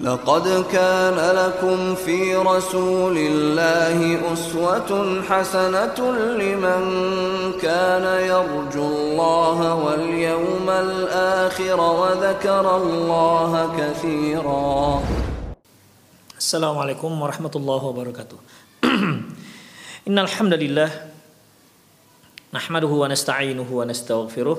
لقد كان لكم في رسول الله أسوة حسنة لمن كان يرجو الله واليوم الآخر وذكر الله كثيرا. السلام عليكم ورحمة الله وبركاته. إن الحمد لله نحمده ونستعينه ونستغفره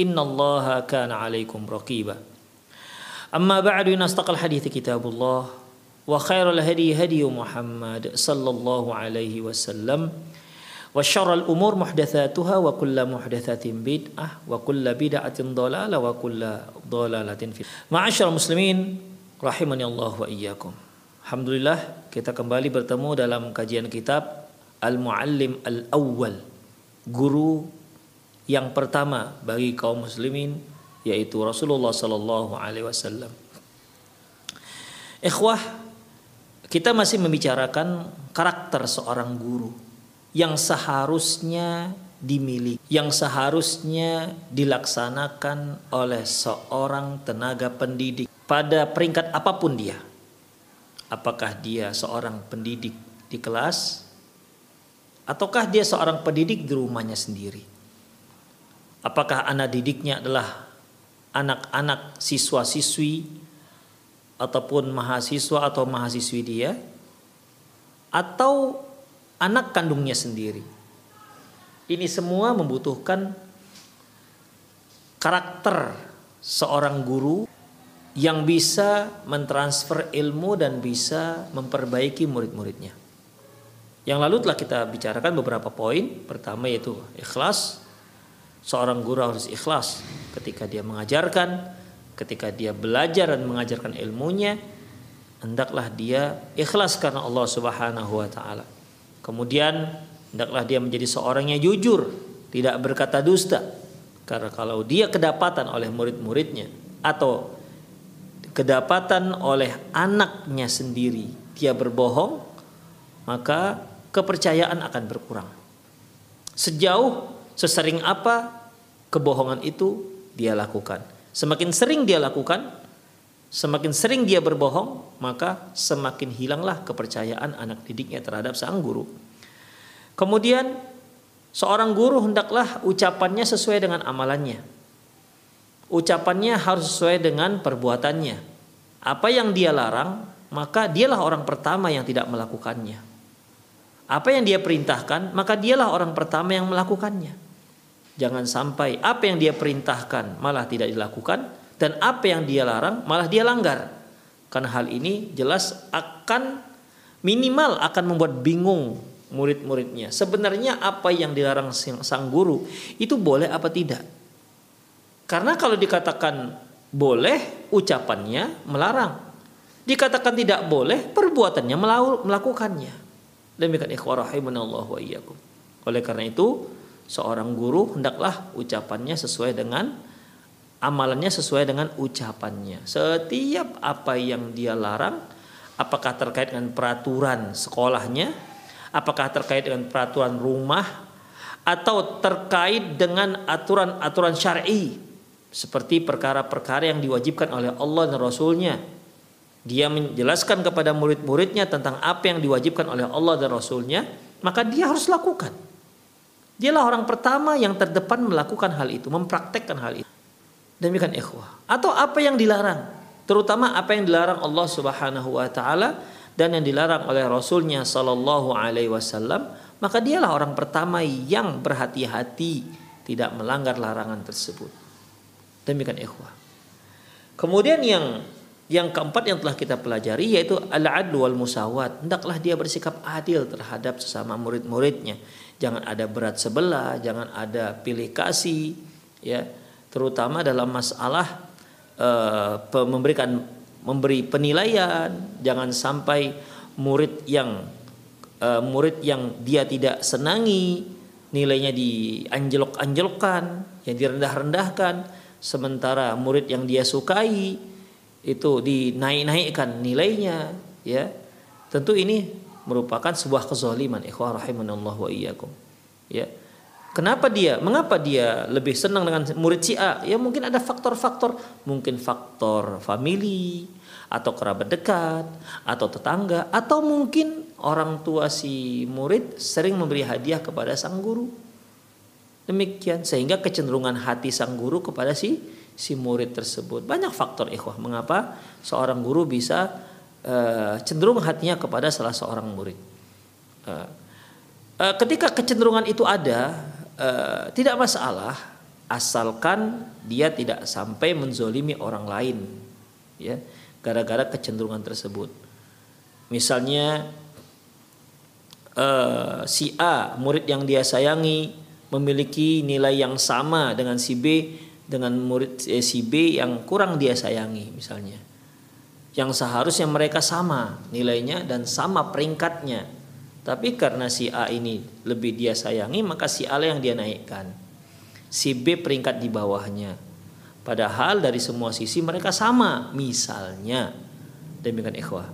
إن الله كان عليكم رقيبا أما بعد إن أصدق الحديث كتاب الله وخير الهدي هدي محمد صلى الله عليه وسلم وشر الأمور محدثاتها وكل محدثة بدعة وكل بدعة ضلالة وكل ضلالة في معاشر المسلمين rahimani الله وإياكم. iyyakum. Alhamdulillah kita kembali bertemu dalam kajian kitab Al-Muallim Al-Awwal, guru yang pertama bagi kaum muslimin yaitu Rasulullah sallallahu alaihi wasallam. Ikhwah, kita masih membicarakan karakter seorang guru yang seharusnya dimiliki, yang seharusnya dilaksanakan oleh seorang tenaga pendidik pada peringkat apa pun dia. Apakah dia seorang pendidik di kelas ataukah dia seorang pendidik di rumahnya sendiri? Apakah anak didiknya adalah anak-anak siswa-siswi ataupun mahasiswa atau mahasiswi dia atau anak kandungnya sendiri? Ini semua membutuhkan karakter seorang guru yang bisa mentransfer ilmu dan bisa memperbaiki murid-muridnya. Yang lalu telah kita bicarakan beberapa poin. Pertama yaitu ikhlas. Seorang guru harus ikhlas ketika dia mengajarkan, ketika dia belajar dan mengajarkan ilmunya, hendaklah dia ikhlas karena Allah Subhanahu wa taala. Kemudian hendaklah dia menjadi seorang yang jujur, tidak berkata dusta. Karena kalau dia kedapatan oleh murid-muridnya atau kedapatan oleh anaknya sendiri dia berbohong maka kepercayaan akan berkurang sejauh sesering apa kebohongan itu dia lakukan semakin sering dia lakukan semakin sering dia berbohong maka semakin hilanglah kepercayaan anak didiknya terhadap sang guru kemudian seorang guru hendaklah ucapannya sesuai dengan amalannya ucapannya harus sesuai dengan perbuatannya. Apa yang dia larang, maka dialah orang pertama yang tidak melakukannya. Apa yang dia perintahkan, maka dialah orang pertama yang melakukannya. Jangan sampai apa yang dia perintahkan malah tidak dilakukan dan apa yang dia larang malah dia langgar. Karena hal ini jelas akan minimal akan membuat bingung murid-muridnya. Sebenarnya apa yang dilarang sang guru itu boleh apa tidak? Karena kalau dikatakan boleh, ucapannya melarang. Dikatakan tidak boleh, perbuatannya melakukannya. Demikian ikhwah rahimanallahu wa iyyakum. Oleh karena itu, seorang guru hendaklah ucapannya sesuai dengan amalannya sesuai dengan ucapannya. Setiap apa yang dia larang, apakah terkait dengan peraturan sekolahnya, apakah terkait dengan peraturan rumah, atau terkait dengan aturan-aturan syar'i seperti perkara-perkara yang diwajibkan oleh Allah dan Rasulnya. Dia menjelaskan kepada murid-muridnya tentang apa yang diwajibkan oleh Allah dan Rasulnya, maka dia harus lakukan. Dialah orang pertama yang terdepan melakukan hal itu, mempraktekkan hal itu. Demikian ikhwah. Atau apa yang dilarang. terutama apa yang dilarang Allah Subhanahu wa taala dan yang dilarang oleh Rasulnya Sallallahu Alaihi Wasallam, maka dialah orang pertama yang berhati-hati tidak melanggar larangan tersebut. Demikian ikhwah. Kemudian yang yang keempat yang telah kita pelajari yaitu al-adlu wal musawat. Hendaklah dia bersikap adil terhadap sesama murid-muridnya. Jangan ada berat sebelah, jangan ada pilih kasih, ya. Terutama dalam masalah uh, memberikan memberi penilaian, jangan sampai murid yang uh, murid yang dia tidak senangi nilainya dianjlok-anjlokkan, yang direndah-rendahkan, sementara murid yang dia sukai itu dinaik-naikkan nilainya ya. Tentu ini merupakan sebuah kezaliman ikhwah rahimanallah wa iyyakum. Ya. Kenapa dia mengapa dia lebih senang dengan murid si A ya mungkin ada faktor-faktor. Mungkin faktor family atau kerabat dekat atau tetangga atau mungkin orang tua si murid sering memberi hadiah kepada sang guru. Demikian sehingga kecenderungan hati sang guru kepada si si murid tersebut. Banyak faktor ikhwah. Mengapa seorang guru bisa uh, cenderung hatinya kepada salah seorang murid. Uh, uh, ketika kecenderungan itu ada, tidak masalah asalkan dia tidak sampai menzolimi orang lain, ya, gara-gara kecenderungan tersebut. Misalnya si A murid yang dia sayangi memiliki nilai yang sama dengan si B dengan murid eh, si B yang kurang dia sayangi misalnya. Yang seharusnya mereka sama nilainya dan sama peringkatnya. Tapi karena si A ini lebih dia sayangi maka si A yang dia naikkan. Si B peringkat di bawahnya. Padahal dari semua sisi mereka sama misalnya. Demikian ikhwah.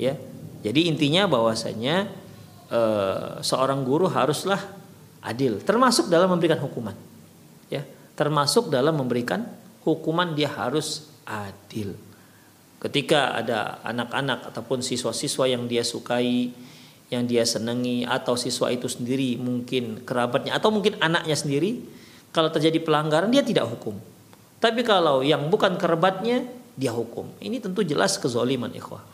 Ya. Jadi intinya bahwasanya eh, seorang guru haruslah adil termasuk dalam memberikan hukuman. Ya termasuk dalam memberikan hukuman dia harus adil. Ketika ada anak-anak ataupun siswa-siswa yang dia sukai, yang dia senangi atau siswa itu sendiri mungkin kerabatnya atau mungkin anaknya sendiri, kalau terjadi pelanggaran dia tidak hukum. Tapi kalau yang bukan kerabatnya dia hukum. Ini tentu jelas kezoliman ikhwah.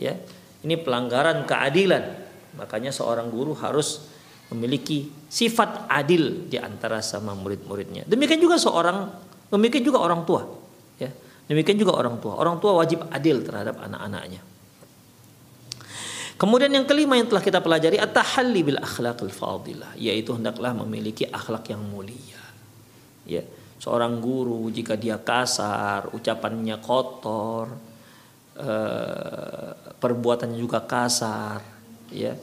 Ya. Ini pelanggaran keadilan. Makanya seorang guru harus memiliki sifat adil di antara sama murid-muridnya. Demikian juga seorang, demikian juga orang tua. Demikian juga orang tua. Orang tua wajib adil terhadap anak-anaknya. Kemudian yang kelima yang telah kita pelajari at-tahalli bil akhlaqil fadilah, yaitu hendaklah memiliki akhlak yang mulia. Ya, seorang guru jika dia kasar, ucapannya kotor, eh, perbuatannya juga kasar, ya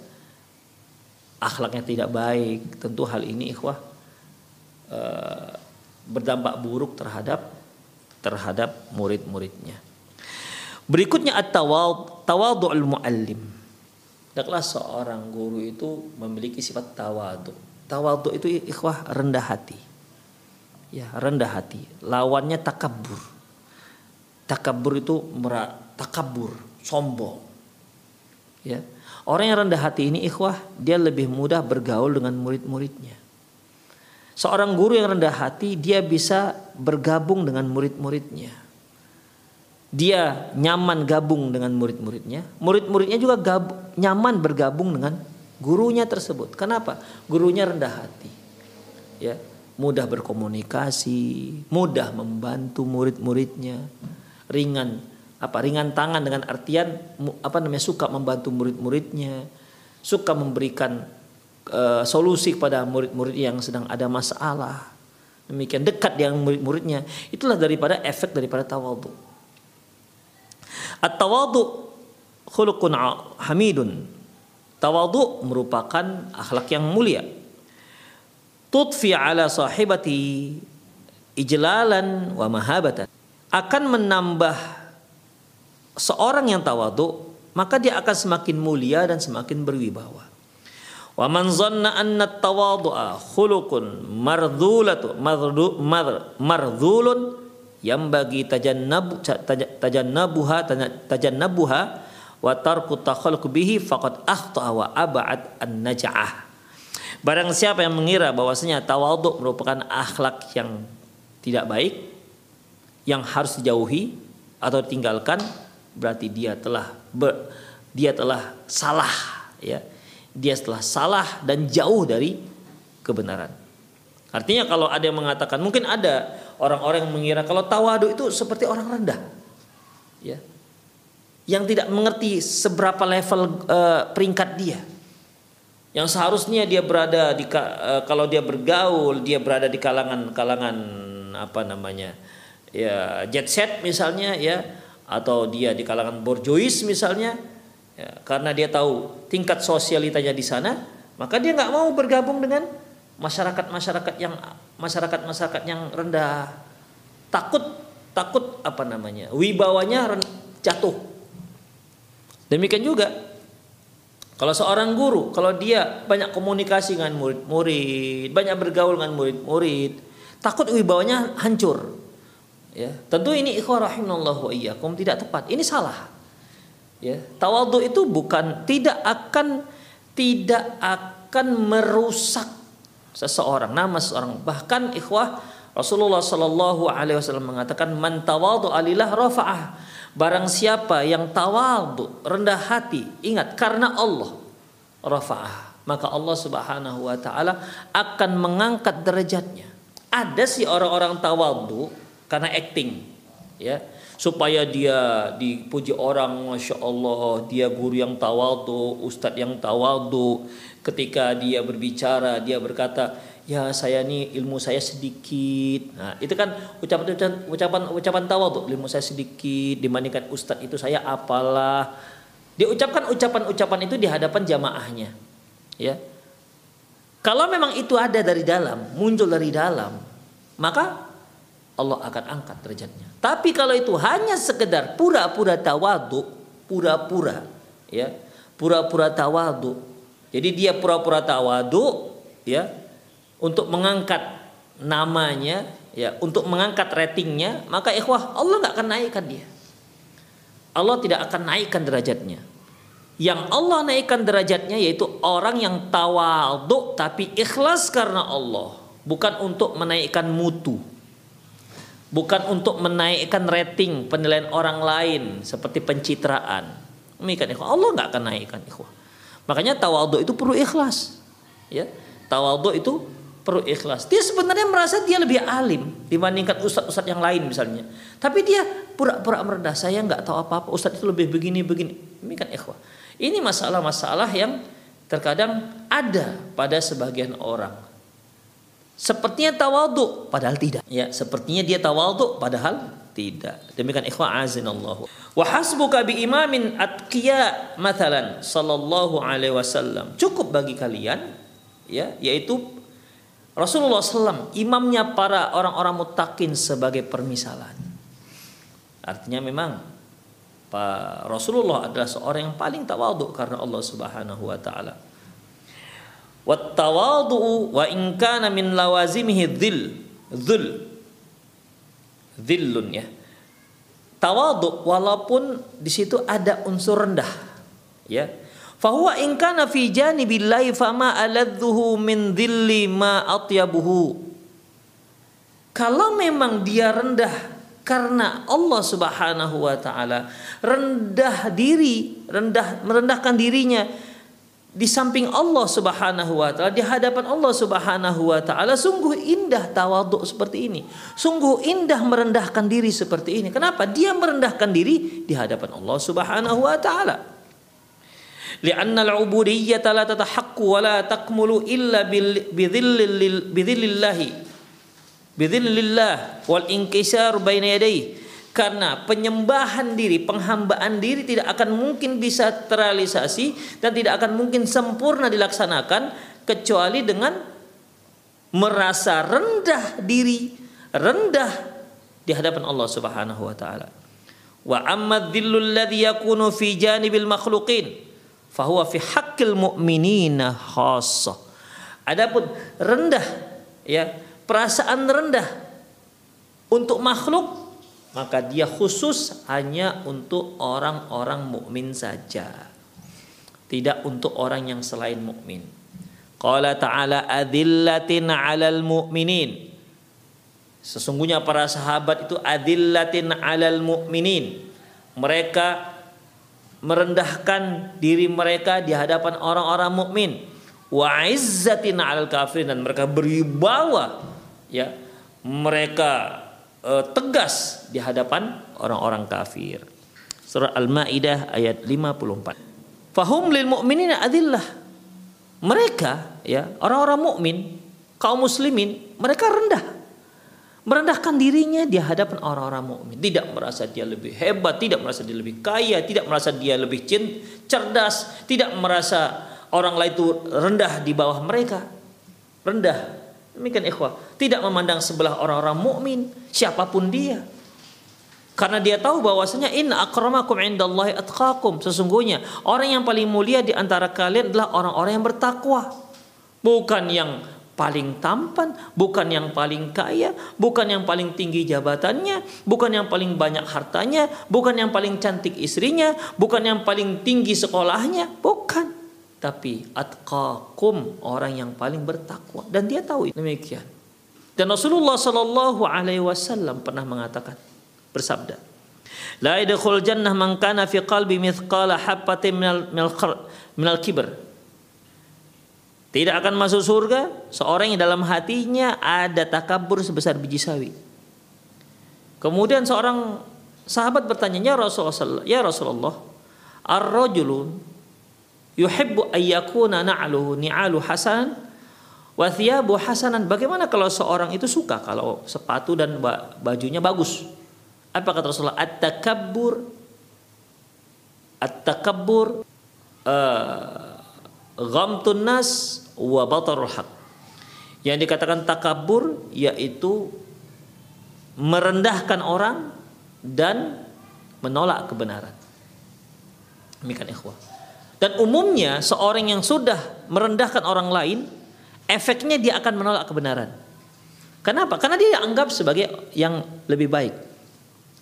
akhlaknya tidak baik, tentu hal ini ikhwah e, berdampak buruk terhadap terhadap murid-muridnya. Berikutnya at-tawadhu'ul muallim. Hendaklah seorang guru itu memiliki sifat tawadhu. Tawadhu itu ikhwah rendah hati. Ya, rendah hati. Lawannya takabur. Takabur itu merak takabur, sombong. Ya Orang yang rendah hati ini ikhwah, dia lebih mudah bergaul dengan murid-muridnya. Seorang guru yang rendah hati, dia bisa bergabung dengan murid-muridnya. Dia nyaman gabung dengan murid-muridnya. Murid-muridnya juga gab, nyaman bergabung dengan gurunya tersebut. Kenapa? Gurunya rendah hati. Ya, mudah berkomunikasi, mudah membantu murid-muridnya, ringan apa ringan tangan dengan artian apa namanya suka membantu murid-muridnya, suka memberikan uh, solusi kepada murid-murid yang sedang ada masalah. Demikian dekat dengan murid-muridnya. Itulah daripada efek daripada tawadhu. At-tawadhu khuluqun hamidun. Tawadhu merupakan akhlak yang mulia. Tutfi ala sahibati ijlalan wa mahabatan. Akan menambah seorang yang tawadu maka dia akan semakin mulia dan semakin berwibawa. Wa man zanna anna tawadhu'a khuluqun mardhulatu mardhulun yang bagi tajannabu tajannabuha tajannabuha wa tarku takhalluq bihi faqad akhta wa ab'ad an-naj'ah. Barang siapa yang mengira bahwasanya tawadhu merupakan akhlak yang tidak baik yang harus dijauhi atau tinggalkan berarti dia telah ber, dia telah salah ya dia telah salah dan jauh dari kebenaran. Artinya kalau ada yang mengatakan mungkin ada orang-orang yang mengira kalau tawadu itu seperti orang rendah. Ya. Yang tidak mengerti seberapa level uh, peringkat dia. Yang seharusnya dia berada di uh, kalau dia bergaul dia berada di kalangan kalangan apa namanya ya jet set misalnya ya atau dia di kalangan borjois misalnya ya, karena dia tahu tingkat sosialitanya di sana maka dia nggak mau bergabung dengan masyarakat masyarakat yang masyarakat masyarakat yang rendah takut takut apa namanya wibawanya jatuh demikian juga kalau seorang guru kalau dia banyak komunikasi dengan murid-murid banyak bergaul dengan murid-murid takut wibawanya hancur Ya, tentu ini ikhwah rahimallahu wa iyyakum tidak tepat. Ini salah. Ya, tawadhu itu bukan tidak akan tidak akan merusak seseorang, nama seseorang. Bahkan ikhwah Rasulullah Shallallahu alaihi wasallam mengatakan man tawadhu alillah rafa'ah. Barang siapa yang tawadhu, rendah hati, ingat karena Allah rafa'ah, maka Allah Subhanahu wa taala akan mengangkat derajatnya. Ada sih orang-orang tawadhu karena acting ya supaya dia dipuji orang masya Allah. Dia guru yang tawadu ustadz yang tawadu. Ketika dia berbicara dia berkata ya saya ini ilmu saya sedikit. Nah itu kan ucapan ucapan ucapan ucapan tawadu. Ilmu saya sedikit dibandingkan ustadz itu saya apalah. Diucapkan ucapan-ucapan itu di hadapan jamaahnya ya. Kalau memang itu ada dari dalam muncul dari dalam maka Allah akan angkat derajatnya. Tapi kalau itu hanya sekedar pura-pura tawadu, pura-pura ya, pura-pura tawadu. Jadi dia pura-pura tawadu ya untuk mengangkat namanya ya, untuk mengangkat ratingnya, maka ikhwah Allah nggak akan naikkan dia. Allah tidak akan naikkan derajatnya. Yang Allah naikkan derajatnya yaitu orang yang tawadu tapi ikhlas karena Allah, bukan untuk menaikkan mutu bukan untuk menaikkan rating penilaian orang lain seperti pencitraan. Demikian ikhwah. Allah nggak akan naikkan ikhwah. Makanya tawadhu itu perlu ikhlas. Ya. Tawadhu itu perlu ikhlas. Dia sebenarnya merasa dia lebih alim dibandingkan ustadz-ustadz yang lain misalnya. Tapi dia pura-pura merendah. Saya nggak tahu apa-apa. Ustadz itu lebih begini begini. Demikian ikhwah. Ini masalah-masalah yang terkadang ada pada sebagian orang Sepertinya tawadhu padahal tidak. Ya, sepertinya dia tawadhu padahal tidak. Demikian ikhwah azinallahu. Wa hasbuka bi imamin atqiya mathalan sallallahu alaihi wasallam. Cukup bagi kalian ya, yaitu Rasulullah SAW imamnya para orang-orang mutakin sebagai permisalan. Artinya memang Pak Rasulullah adalah seorang yang paling tawadhu karena Allah Subhanahu wa taala. Wattawadu'u wa in kana min lawazimihi dhil. Dhillun ya. Tawadu walaupun di situ ada unsur rendah. Ya. Fahuwa in kana fi janibillahi fama aladzuhu min dhilli ma atyabuhu. Kalau memang dia rendah karena Allah Subhanahu wa taala rendah diri, rendah merendahkan dirinya di samping Allah Subhanahu wa taala di hadapan Allah Subhanahu wa taala sungguh indah tawaduk seperti ini. Sungguh indah merendahkan diri seperti ini. Kenapa? Dia merendahkan diri di hadapan Allah Subhanahu wa taala. Al-ubudiyyah la tatahaqqu wa la takmulu illa bidhillillah bidhillillah wal inkisar baina yadayhi karena penyembahan diri, penghambaan diri tidak akan mungkin bisa terrealisasi dan tidak akan mungkin sempurna dilaksanakan kecuali dengan merasa rendah diri, rendah di hadapan Allah Subhanahu wa taala. Wa amma dhillul ladzi yakunu fi janibil makhluqin fahuwa fi haqqil mu'minina khassah. Adapun rendah ya, perasaan rendah untuk makhluk maka dia khusus hanya untuk orang-orang mukmin saja. Tidak untuk orang yang selain mukmin. Qala ta'ala adillatin 'alal mu'minin. Sesungguhnya para sahabat itu adillatin alal mu'minin. Mereka merendahkan diri mereka di hadapan orang-orang mukmin. Wa izzatin alal kafirin dan mereka berwibawa ya. Mereka uh, tegas di hadapan orang-orang kafir. Surah Al-Maidah ayat 54. Fahum lil mu'minina adillah. Mereka ya, orang-orang mukmin, kaum muslimin, mereka rendah merendahkan dirinya di hadapan orang-orang mukmin, tidak merasa dia lebih hebat, tidak merasa dia lebih kaya, tidak merasa dia lebih cerdas, tidak merasa orang lain itu rendah di bawah mereka. Rendah. Demikian ikhwah, tidak memandang sebelah orang-orang mukmin, siapa pun dia. Karena dia tahu bahwasanya inna akramakum indallahi atqakum. Sesungguhnya orang yang paling mulia di antara kalian adalah orang-orang yang bertakwa. Bukan yang paling tampan, bukan yang paling kaya, bukan yang paling tinggi jabatannya, bukan yang paling banyak hartanya, bukan yang paling cantik istrinya, bukan yang paling tinggi sekolahnya, bukan. Tapi atqakum orang yang paling bertakwa dan dia tahu demikian. Dan Rasulullah Shallallahu Alaihi Wasallam pernah mengatakan bersabda, La idkhul jannah man kana fi qalbi mithqala habatin minal minal kibr tidak akan masuk surga seorang yang dalam hatinya ada takabur sebesar biji sawi. Kemudian seorang sahabat bertanya, "Ya Rasulullah, ya Rasulullah, ar-rajulun yuhibbu ayyakuna na'luhu ni'alu hasan wa thiyabu hasanan." Bagaimana kalau seorang itu suka kalau sepatu dan bajunya bagus? Apa kata Rasulullah? At-takabbur at-takabbur uh, ghamtun nas wa batarul haq. Yang dikatakan takabur yaitu merendahkan orang dan menolak kebenaran. Demikian ikhwah. Dan umumnya seorang yang sudah merendahkan orang lain, efeknya dia akan menolak kebenaran. Kenapa? Karena dia anggap sebagai yang lebih baik.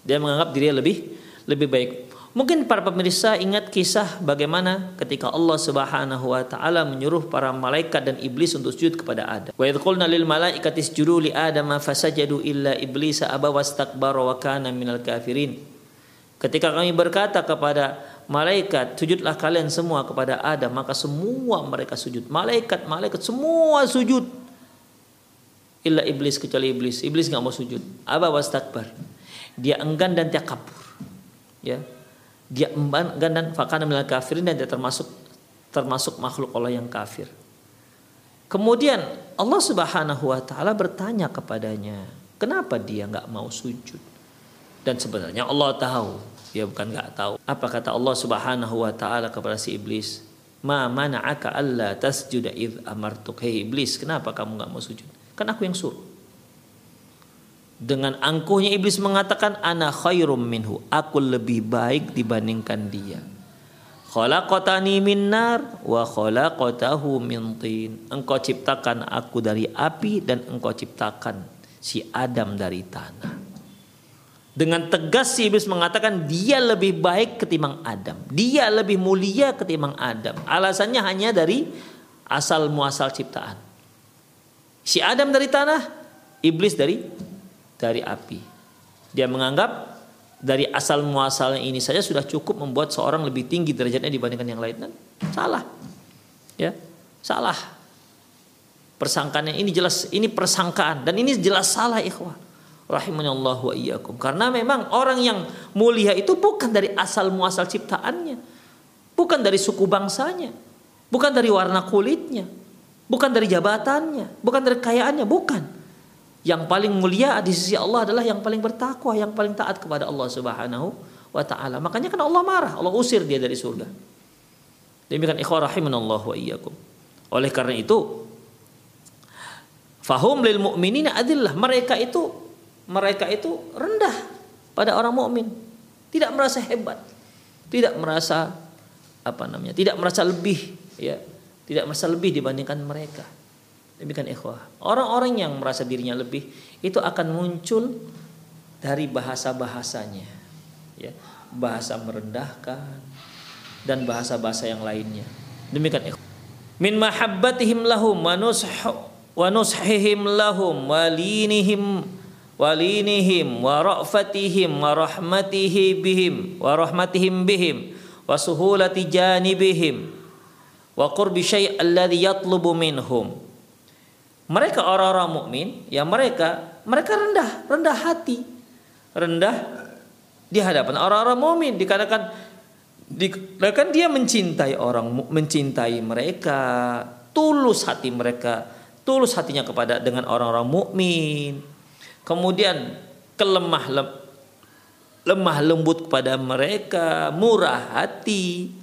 Dia menganggap dirinya lebih lebih baik. Mungkin para pemirsa ingat kisah bagaimana ketika Allah Subhanahu wa taala menyuruh para malaikat dan iblis untuk sujud kepada Adam. Wa idh qulna lil malaikati isjudu li Adama fasajadu illa iblis aba wastakbara wa kana minal kafirin. Ketika kami berkata kepada malaikat, sujudlah kalian semua kepada Adam, maka semua mereka sujud. Malaikat, malaikat semua sujud. Illa iblis kecuali iblis. Iblis nggak mau sujud. Aba wastakbar. Dia enggan dan dia kabur. Ya, dia enggan dan fakana minal kafirin dan dia termasuk termasuk makhluk Allah yang kafir. Kemudian Allah Subhanahu wa taala bertanya kepadanya, "Kenapa dia nggak mau sujud?" Dan sebenarnya Allah tahu, dia bukan nggak tahu. Apa kata Allah Subhanahu wa taala kepada si iblis? "Ma mana'aka alla tasjuda id amartuk?" Hei iblis, kenapa kamu nggak mau sujud? Kan aku yang suruh. Dengan angkuhnya iblis mengatakan ana khairum minhu, aku lebih baik dibandingkan dia. Khalaqatani min nar wa khalaqatahu min tin. Engkau ciptakan aku dari api dan engkau ciptakan si Adam dari tanah. Dengan tegas si iblis mengatakan dia lebih baik ketimbang Adam. Dia lebih mulia ketimbang Adam. Alasannya hanya dari asal muasal ciptaan. Si Adam dari tanah, iblis dari dari api. Dia menganggap dari asal muasalnya ini saja sudah cukup membuat seorang lebih tinggi derajatnya dibandingkan yang lain. Salah. Ya, salah. Persangkaan ini jelas ini persangkaan dan ini jelas salah ikhwah. Rahimanallah wa iyyakum. Karena memang orang yang mulia itu bukan dari asal muasal ciptaannya. Bukan dari suku bangsanya. Bukan dari warna kulitnya. Bukan dari jabatannya, bukan dari kekayaannya, bukan yang paling mulia di sisi Allah adalah yang paling bertakwa, yang paling taat kepada Allah Subhanahu wa taala. Makanya kan Allah marah, Allah usir dia dari surga. Demikian ikhwah rahimanallah wa iyyakum. Oleh karena itu fahum lil mu'minina adillah. Mereka itu mereka itu rendah pada orang mukmin. Tidak merasa hebat. Tidak merasa apa namanya? Tidak merasa lebih ya. Tidak merasa lebih dibandingkan mereka. Demikian ikhwah. Orang-orang yang merasa dirinya lebih itu akan muncul dari bahasa-bahasanya. Ya, bahasa merendahkan dan bahasa-bahasa yang lainnya. Demikian ikhwah. Min mahabbatihim lahum wa nushihim lahum wa linihim walinihim wa ra'fatihim wa rahmatihi bihim wa rahmatihim bihim wa suhulati janibihim wa qurbi syai' alladhi yatlubu minhum. Mereka orang-orang mukmin ya mereka mereka rendah rendah hati rendah di hadapan orang-orang mukmin. Dikatakan dikatakan dia mencintai orang mencintai mereka tulus hati mereka tulus hatinya kepada dengan orang-orang mukmin kemudian kelemah lem, lemah lembut kepada mereka, murah hati,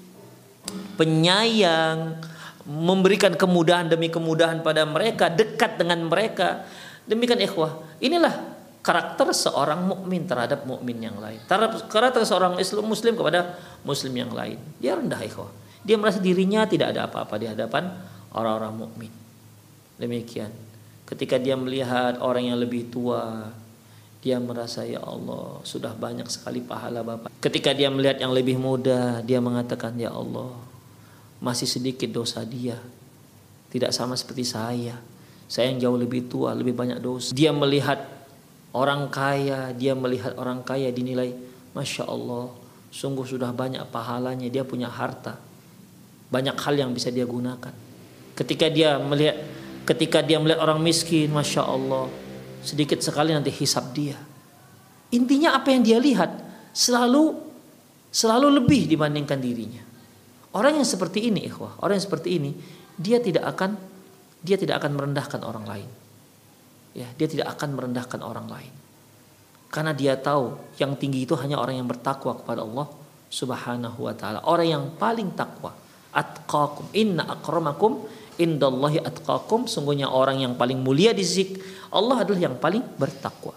penyayang, memberikan kemudahan demi kemudahan pada mereka, dekat dengan mereka. Demikian ikhwah. Inilah karakter seorang mukmin terhadap mukmin yang lain. Terhadap karakter seorang Islam muslim kepada muslim yang lain. Dia rendah ikhwah. Dia merasa dirinya tidak ada apa-apa di hadapan orang-orang mukmin. Demikian. Ketika dia melihat orang yang lebih tua, dia merasa ya Allah sudah banyak sekali pahala Bapak. Ketika dia melihat yang lebih muda, dia mengatakan ya Allah masih sedikit dosa dia. Tidak sama seperti saya. Saya yang jauh lebih tua, lebih banyak dosa. Dia melihat orang kaya, dia melihat orang kaya dinilai Masya Allah, sungguh sudah banyak pahalanya, dia punya harta. Banyak hal yang bisa dia gunakan. Ketika dia melihat Ketika dia melihat orang miskin, masya Allah, sedikit sekali nanti hisap dia. Intinya apa yang dia lihat selalu selalu lebih dibandingkan dirinya. Orang yang seperti ini, ikhwah, orang yang seperti ini, dia tidak akan dia tidak akan merendahkan orang lain. Ya, dia tidak akan merendahkan orang lain. Karena dia tahu yang tinggi itu hanya orang yang bertakwa kepada Allah Subhanahu wa taala. Orang yang paling takwa. Atqakum inna akramakum indallahi atqakum sungguhnya orang yang paling mulia di sisi Allah adalah yang paling bertakwa.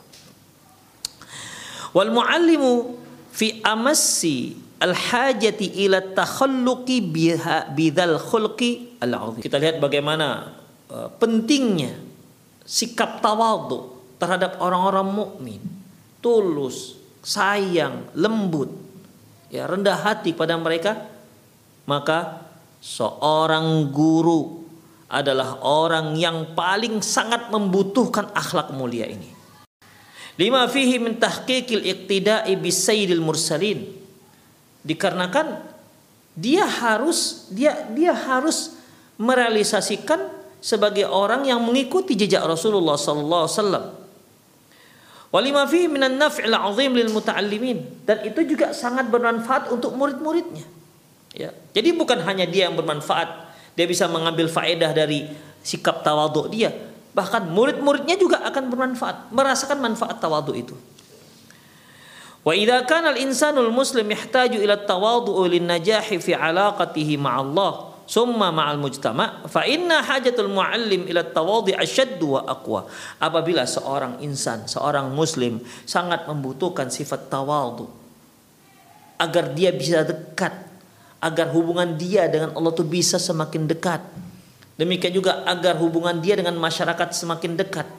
Wal muallimu fi amassi al hajati ila takhalluqi biha bidzal khulqi al azim kita lihat bagaimana uh, pentingnya sikap tawadhu terhadap orang-orang mukmin. Tulus sayang lembut ya rendah hati pada mereka. Maka seorang guru adalah orang yang paling sangat membutuhkan akhlak mulia ini. Lima fihi min tahqiqil iqtida'i bisayyidil mursalin. Dikarenakan dia harus dia dia harus merealisasikan sebagai orang yang mengikuti jejak Rasulullah sallallahu alaihi wasallam. Walima fihi minan naf'il 'azim lil muta'allimin dan itu juga sangat bermanfaat untuk murid-muridnya. Ya. Jadi bukan hanya dia yang bermanfaat dia bisa mengambil faedah dari sikap tawaduk dia. Bahkan murid-muridnya juga akan bermanfaat, merasakan manfaat tawaduk itu. Wa idza kana al-insanul muslim yahtaju ila tawadhu lin najahi fi alaqatihi ma'allah summa ma'al mujtama fa inna hajatul muallim ila tawadhi asyaddu wa aqwa. Apabila seorang insan, seorang muslim sangat membutuhkan sifat tawadhu agar dia bisa dekat agar hubungan dia dengan Allah itu bisa semakin dekat. Demikian juga agar hubungan dia dengan masyarakat semakin dekat.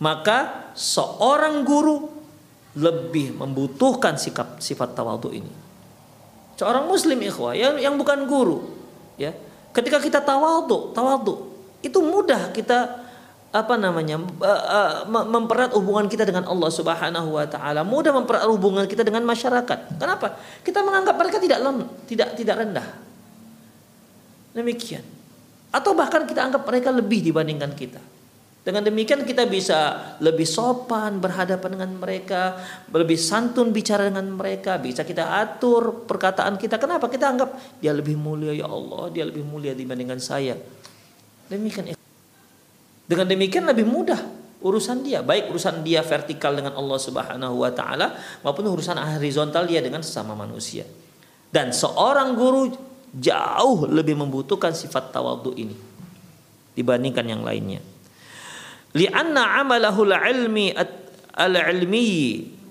Maka seorang guru lebih membutuhkan sikap sifat tawadhu ini. Seorang muslim ikhwah yang yang bukan guru, ya. Ketika kita tawadhu, tawadhu itu mudah kita apa namanya mempererat hubungan kita dengan Allah Subhanahu wa taala, mudah mempererat hubungan kita dengan masyarakat. Kenapa? Kita menganggap mereka tidak lem, tidak tidak rendah. Demikian. Atau bahkan kita anggap mereka lebih dibandingkan kita. Dengan demikian kita bisa lebih sopan berhadapan dengan mereka, lebih santun bicara dengan mereka, bisa kita atur perkataan kita. Kenapa? Kita anggap dia lebih mulia ya Allah, dia lebih mulia dibandingkan saya. Demikian dengan demikian lebih mudah urusan dia, baik urusan dia vertikal dengan Allah Subhanahu wa taala maupun urusan horizontal dia dengan sesama manusia. Dan seorang guru jauh lebih membutuhkan sifat tawadhu ini dibandingkan yang lainnya. Lianna amalahu al-ilmi al-ilmi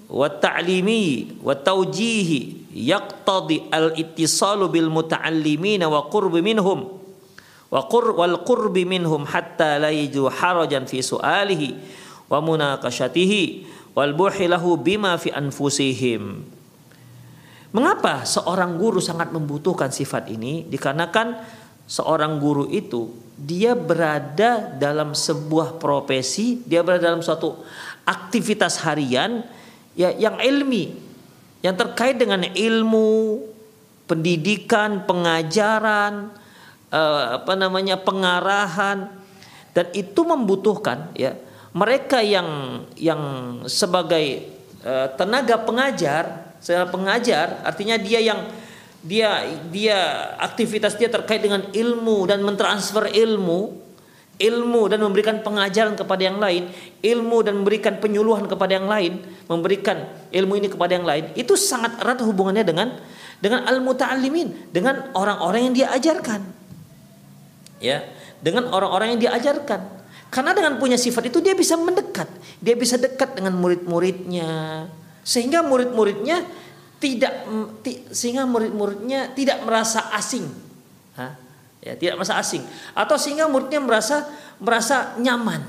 wa ta'limi wa tawjihi yaqtadi al-ittisalu bil muta'allimina wa qurbi minhum wa qur wal qurbi minhum hatta la yaju harajan fi su'alihi wa munaqashatihi Mengapa seorang guru sangat membutuhkan sifat ini? Dikarenakan seorang guru itu dia berada dalam sebuah profesi, dia berada dalam suatu aktivitas harian ya yang ilmi yang terkait dengan ilmu, pendidikan, pengajaran, uh, apa namanya pengarahan. Dan itu membutuhkan ya mereka yang yang sebagai uh, tenaga pengajar, sebagai pengajar artinya dia yang dia dia aktivitas dia terkait dengan ilmu dan mentransfer ilmu ilmu dan memberikan pengajaran kepada yang lain ilmu dan memberikan penyuluhan kepada yang lain memberikan ilmu ini kepada yang lain itu sangat erat hubungannya dengan dengan al muta'allimin dengan orang-orang yang dia ajarkan ya dengan orang-orang yang diajarkan karena dengan punya sifat itu dia bisa mendekat dia bisa dekat dengan murid-muridnya sehingga murid-muridnya tidak sehingga murid-muridnya tidak merasa asing. Hah? Ya, tidak merasa asing atau sehingga muridnya merasa merasa nyaman.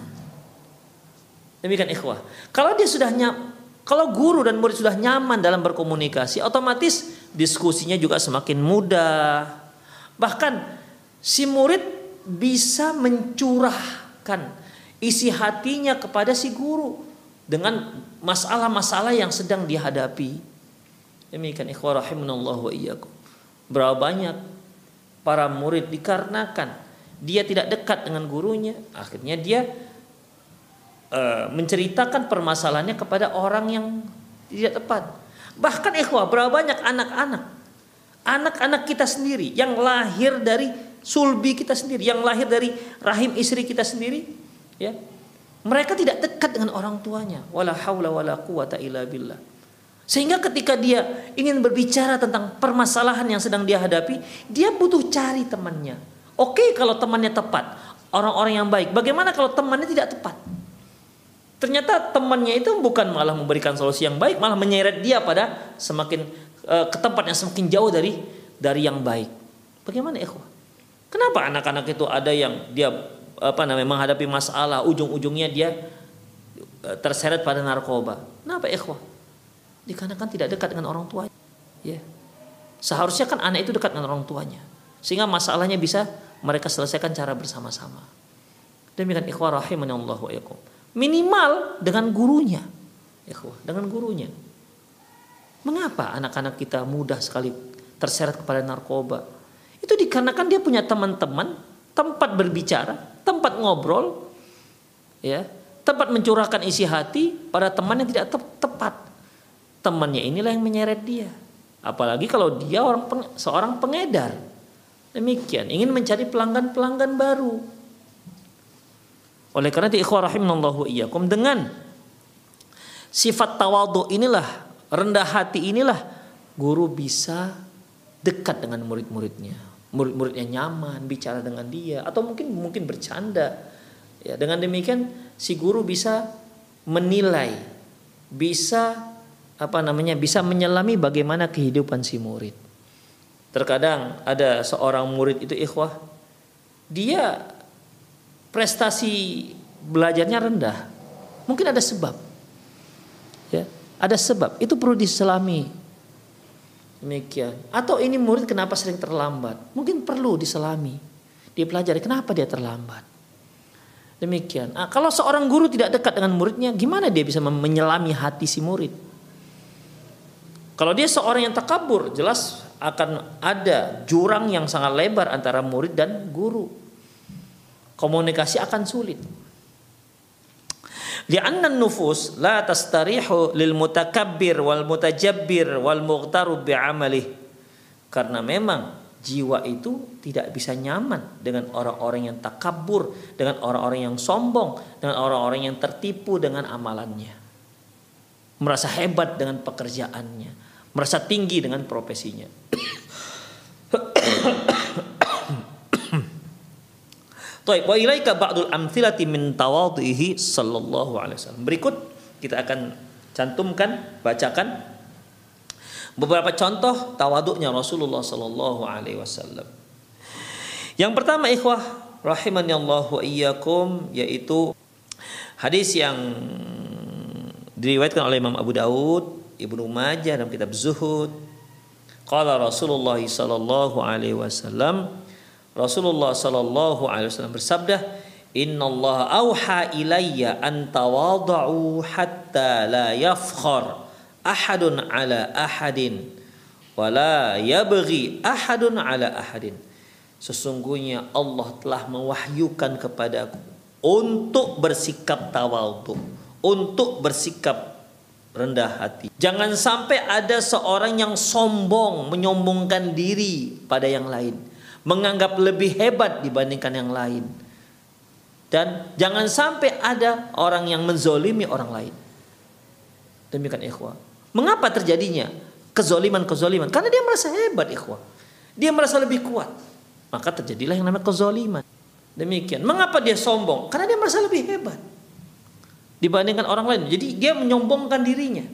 Demikian ikhwah. Kalau dia sudah nyam, kalau guru dan murid sudah nyaman dalam berkomunikasi, otomatis diskusinya juga semakin mudah. Bahkan si murid bisa mencurahkan isi hatinya kepada si guru dengan masalah-masalah yang sedang dihadapi. Demikian ikhwah rahimunallah wa iyyakum. Berapa banyak para murid dikarenakan dia tidak dekat dengan gurunya, akhirnya dia uh, menceritakan permasalahannya kepada orang yang tidak tepat. Bahkan ikhwah, berapa banyak anak-anak anak-anak kita sendiri yang lahir dari sulbi kita sendiri, yang lahir dari rahim istri kita sendiri, ya. Mereka tidak dekat dengan orang tuanya. Wala haula wala quwata illa billah. Sehingga ketika dia ingin berbicara tentang permasalahan yang sedang dia hadapi, dia butuh cari temannya. Oke kalau temannya tepat, orang-orang yang baik. Bagaimana kalau temannya tidak tepat? Ternyata temannya itu bukan malah memberikan solusi yang baik, malah menyeret dia pada semakin uh, ke tempat yang semakin jauh dari dari yang baik. Bagaimana ikhwah? Kenapa anak-anak itu ada yang dia apa namanya menghadapi masalah ujung-ujungnya dia uh, terseret pada narkoba? Kenapa ikhwah? dikarenakan tidak dekat dengan orang tua. Ya. Seharusnya kan anak itu dekat dengan orang tuanya. Sehingga masalahnya bisa mereka selesaikan cara bersama-sama. Demikian ikhwah rahimani Allah wa. Minimal dengan gurunya. Ikhwah, dengan gurunya. Mengapa anak-anak kita mudah sekali terseret kepada narkoba? Itu dikarenakan dia punya teman-teman, tempat berbicara, tempat ngobrol, ya, tempat mencurahkan isi hati pada teman yang tidak tepat temannya inilah yang menyeret dia. Apalagi kalau dia orang peng, seorang pengedar. Demikian, ingin mencari pelanggan-pelanggan baru. Oleh karena itu ikhwah rahimallahu iyyakum dengan sifat tawadhu inilah, rendah hati inilah guru bisa dekat dengan murid-muridnya. Murid-muridnya nyaman bicara dengan dia atau mungkin mungkin bercanda. Ya, dengan demikian si guru bisa menilai, bisa apa namanya bisa menyelami bagaimana kehidupan si murid. Terkadang ada seorang murid itu ikhwah, dia prestasi belajarnya rendah. Mungkin ada sebab. Ya, ada sebab. Itu perlu diselami. Demikian. Atau ini murid kenapa sering terlambat? Mungkin perlu diselami. Dia pelajari kenapa dia terlambat. Demikian. Nah, kalau seorang guru tidak dekat dengan muridnya, gimana dia bisa menyelami hati si murid? Kalau dia seorang yang takabur, jelas akan ada jurang yang sangat lebar antara murid dan guru. Komunikasi akan sulit. Lianna nufus la tastarihu lil mutakabbir wal mutajabbir wal mughtaru bi'amalih. Karena memang jiwa itu tidak bisa nyaman dengan orang-orang yang takabur, dengan orang-orang yang sombong, dengan orang-orang yang tertipu dengan amalannya. Merasa hebat dengan pekerjaannya, merasa tinggi dengan profesinya. Taib wa ilaika ba'dul amthilati min tawadhihi sallallahu alaihi wasallam. Berikut kita akan cantumkan, bacakan beberapa contoh tawaduknya Rasulullah sallallahu alaihi wasallam. Yang pertama ikhwah rahimani Allah wa iyyakum yaitu hadis yang diriwayatkan oleh Imam Abu Daud Ibnu Majah dalam kitab Zuhud. Qala Rasulullah sallallahu alaihi wasallam Rasulullah sallallahu alaihi wasallam bersabda, Inna Allah auha ilayya an tawada'u hatta la yafkhar ahadun ala ahadin wala yabghi ahadun ala ahadin. Sesungguhnya Allah telah mewahyukan kepadaku untuk bersikap tawadhu, untuk bersikap rendah hati. Jangan sampai ada seorang yang sombong, menyombongkan diri pada yang lain, menganggap lebih hebat dibandingkan yang lain. Dan jangan sampai ada orang yang menzolimi orang lain. Demikian ikhwah. Mengapa terjadinya kezoliman-kezoliman? Karena dia merasa hebat ikhwah. Dia merasa lebih kuat. Maka terjadilah yang namanya kezoliman. Demikian. Mengapa dia sombong? Karena dia merasa lebih hebat dibandingkan orang lain. Jadi dia menyombongkan dirinya.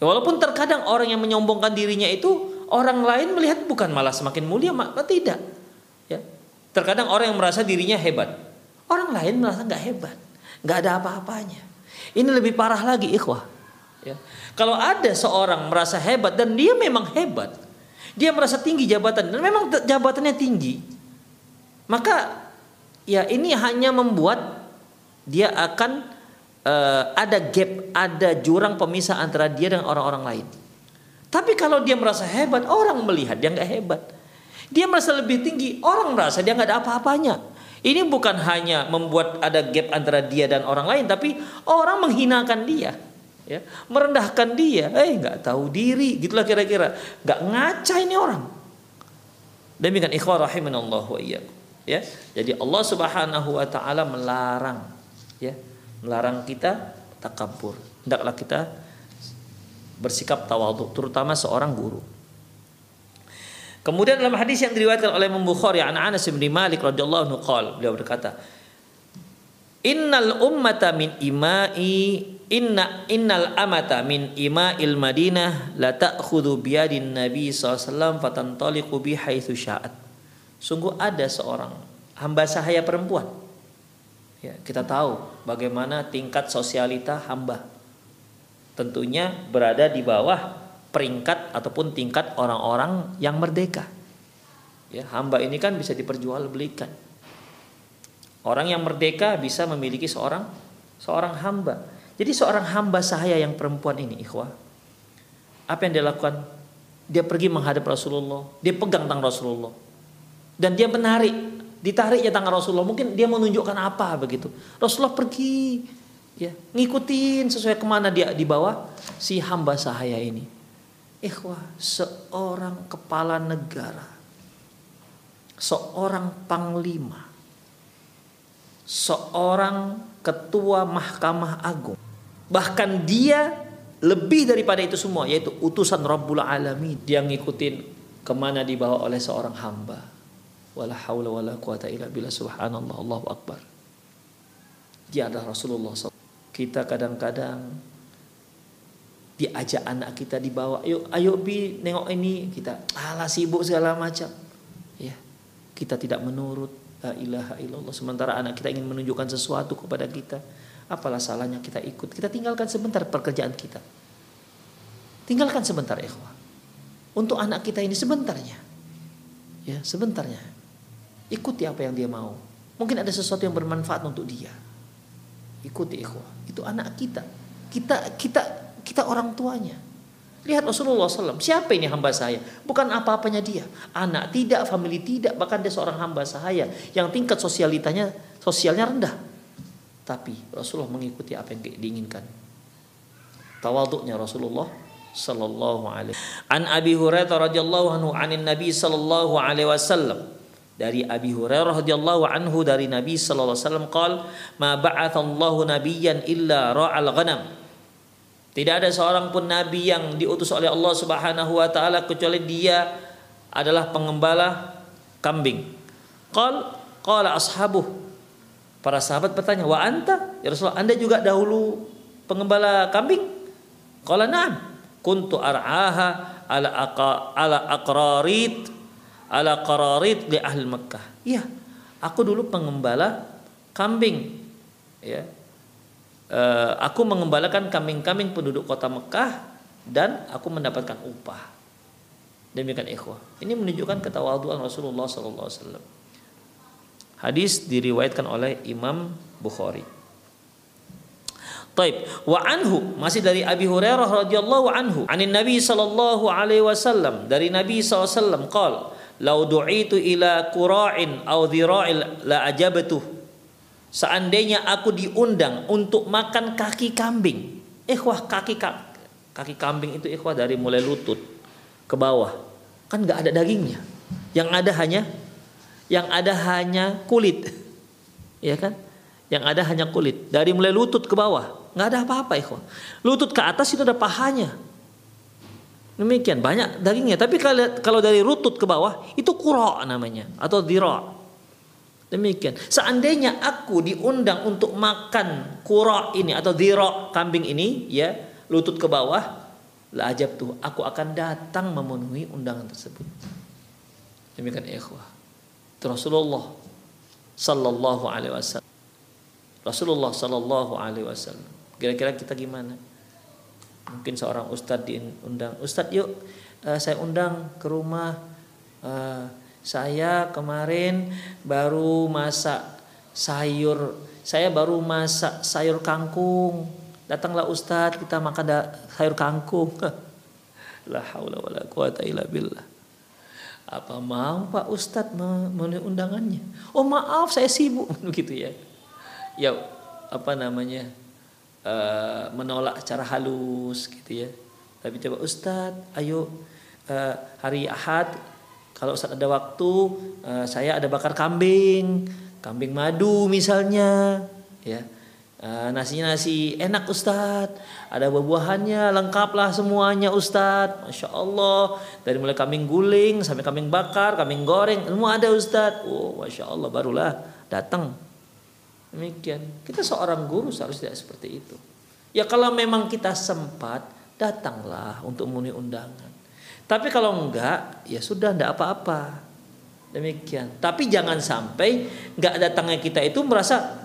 Ya, walaupun terkadang orang yang menyombongkan dirinya itu orang lain melihat bukan malah semakin mulia, maka tidak. Ya. Terkadang orang yang merasa dirinya hebat, orang lain merasa nggak hebat, nggak ada apa-apanya. Ini lebih parah lagi, ikhwah. Ya. Kalau ada seorang merasa hebat dan dia memang hebat, dia merasa tinggi jabatan dan memang jabatannya tinggi, maka ya ini hanya membuat dia akan uh, ada gap, ada jurang pemisah antara dia dan orang-orang lain. Tapi kalau dia merasa hebat, orang melihat dia nggak hebat. Dia merasa lebih tinggi, orang merasa dia nggak ada apa-apanya. Ini bukan hanya membuat ada gap antara dia dan orang lain, tapi orang menghinakan dia, ya, merendahkan dia. Eh, nggak tahu diri, gitulah kira-kira. Nggak ngaca ini orang. Demikian ikhwah rahimanallah wa Ya, jadi Allah Subhanahu wa taala melarang ya melarang kita takabur. Hendaklah kita bersikap tawadhu, terutama seorang guru. Kemudian dalam hadis yang diriwayatkan oleh Imam Bukhari an Anas bin Malik radhiyallahu anhu beliau berkata Innal ummata min imai inna innal amata min ima'il Madinah la ta'khudhu biyadin Nabi SAW fatantaliqu bi haitsu sya'at. Sungguh ada seorang hamba sahaya perempuan Ya, kita tahu bagaimana tingkat sosialita hamba. Tentunya berada di bawah peringkat ataupun tingkat orang-orang yang merdeka. Ya, hamba ini kan bisa diperjualbelikan. Orang yang merdeka bisa memiliki seorang seorang hamba. Jadi seorang hamba sahaya yang perempuan ini, ikhwah. Apa yang dia lakukan? Dia pergi menghadap Rasulullah, dia pegang tangan Rasulullah. Dan dia menarik ditariknya tangan Rasulullah mungkin dia menunjukkan apa begitu Rasulullah pergi ya ngikutin sesuai ke mana dia dibawa si hamba sahaya ini. Ikhwah seorang kepala negara seorang panglima seorang ketua mahkamah agung. Bahkan dia lebih daripada itu semua yaitu utusan Rabbul Alamin. Dia ngikutin ke mana dibawa oleh seorang hamba. Wala haula wala quwata illa billah subhanallah Allahu akbar. Dia adalah Rasulullah SAW. Kita kadang-kadang. Diajak anak kita dibawa ayo ayo bi nengok ini. Kita ala sibuk segala macam. Ya kita tidak menurut la ilaha illallah. Sementara anak kita ingin menunjukkan sesuatu kepada kita apalah salahnya kita ikut. Kita tinggalkan sebentar pekerjaan kita. Tinggalkan sebentar ikhwah. Untuk anak kita ini sebentarnya. Ya sebentarnya. Ikuti apa yang dia mau. Mungkin ada sesuatu yang bermanfaat untuk dia. Ikuti ikhwah. Itu anak kita. Kita kita kita orang tuanya. Lihat Rasulullah SAW. Siapa ini hamba saya? Bukan apa-apanya dia. Anak tidak, family tidak. Bahkan dia seorang hamba saya. Yang tingkat sosialitanya, sosialnya rendah. Tapi Rasulullah mengikuti apa yang diinginkan. Tawaduknya Rasulullah sallallahu alaihi An Abi Hurairah radhiyallahu anhu anin Nabi sallallahu alaihi wasallam dari Abi Hurairah radhiyallahu anhu dari Nabi sallallahu alaihi wasallam qol ma ba'athallahu nabiyyan illa ra'al ghanam. Tidak ada seorang pun nabi yang diutus oleh Allah Subhanahu wa taala kecuali dia adalah pengembala kambing. Qol qala ashabuh. Para sahabat bertanya wa anta? Ya Rasulullah anda juga dahulu pengembala kambing? Qala na'am. Kuntu ar'aha ala aqa ala aqrarit ala qararid di ahli Mekah. Iya, aku dulu pengembala kambing. Ya. E, aku mengembalakan kambing-kambing penduduk kota Mekah dan aku mendapatkan upah. Demikian ikhwah. Ini menunjukkan ketawaduan Rasulullah wasallam. Hadis diriwayatkan oleh Imam Bukhari. Taib. Wa anhu masih dari Abi Hurairah radhiyallahu anhu, anin Nabi sallallahu alaihi wasallam dari Nabi sallallahu alaihi wasallam qol, "Lau du'itu ila qura'in aw dhira'il la ajabtu." Seandainya aku diundang untuk makan kaki kambing. Ikhwah kaki kaki kambing itu ikhwah dari mulai lutut ke bawah. Kan nggak ada dagingnya. Yang ada hanya yang ada hanya kulit. Ya kan? Yang ada hanya kulit dari mulai lutut ke bawah nggak ada apa-apa ikhwan. Lutut ke atas itu ada pahanya. Demikian banyak dagingnya. Tapi kalau dari lutut ke bawah itu kuro namanya atau dira. Demikian. Seandainya aku diundang untuk makan kuro ini atau dira kambing ini, ya lutut ke bawah, lah ajab tuh aku akan datang memenuhi undangan tersebut. Demikian ikhwah. Rasulullah sallallahu alaihi wasallam. Rasulullah sallallahu alaihi wasallam Kira-kira kita gimana? Mungkin seorang ustadz diundang, ustadz yuk uh, saya undang ke rumah. Uh, saya kemarin baru masak sayur, saya baru masak sayur kangkung. Datanglah ustadz kita makan sayur kangkung. La haula wala quwata illa billah. Apa mau Pak Ustadz memenuhi undangannya? Oh maaf saya sibuk begitu ya. Ya apa namanya? Uh, menolak secara halus gitu ya. Tapi coba Ustadz, ayo uh, hari Ahad kalau Ustadz ada waktu, uh, saya ada bakar kambing, kambing madu misalnya, ya. Uh, nasinya nasi enak Ustadz Ada buah-buahannya lengkap lah semuanya Ustadz Masya Allah. Dari mulai kambing guling sampai kambing bakar Kambing goreng semua ada Ustadz Oh Masya Allah barulah datang Demikian. Kita seorang guru seharusnya tidak seperti itu. Ya kalau memang kita sempat, datanglah untuk memenuhi undangan. Tapi kalau enggak, ya sudah enggak apa-apa. Demikian. Tapi jangan sampai enggak datangnya kita itu merasa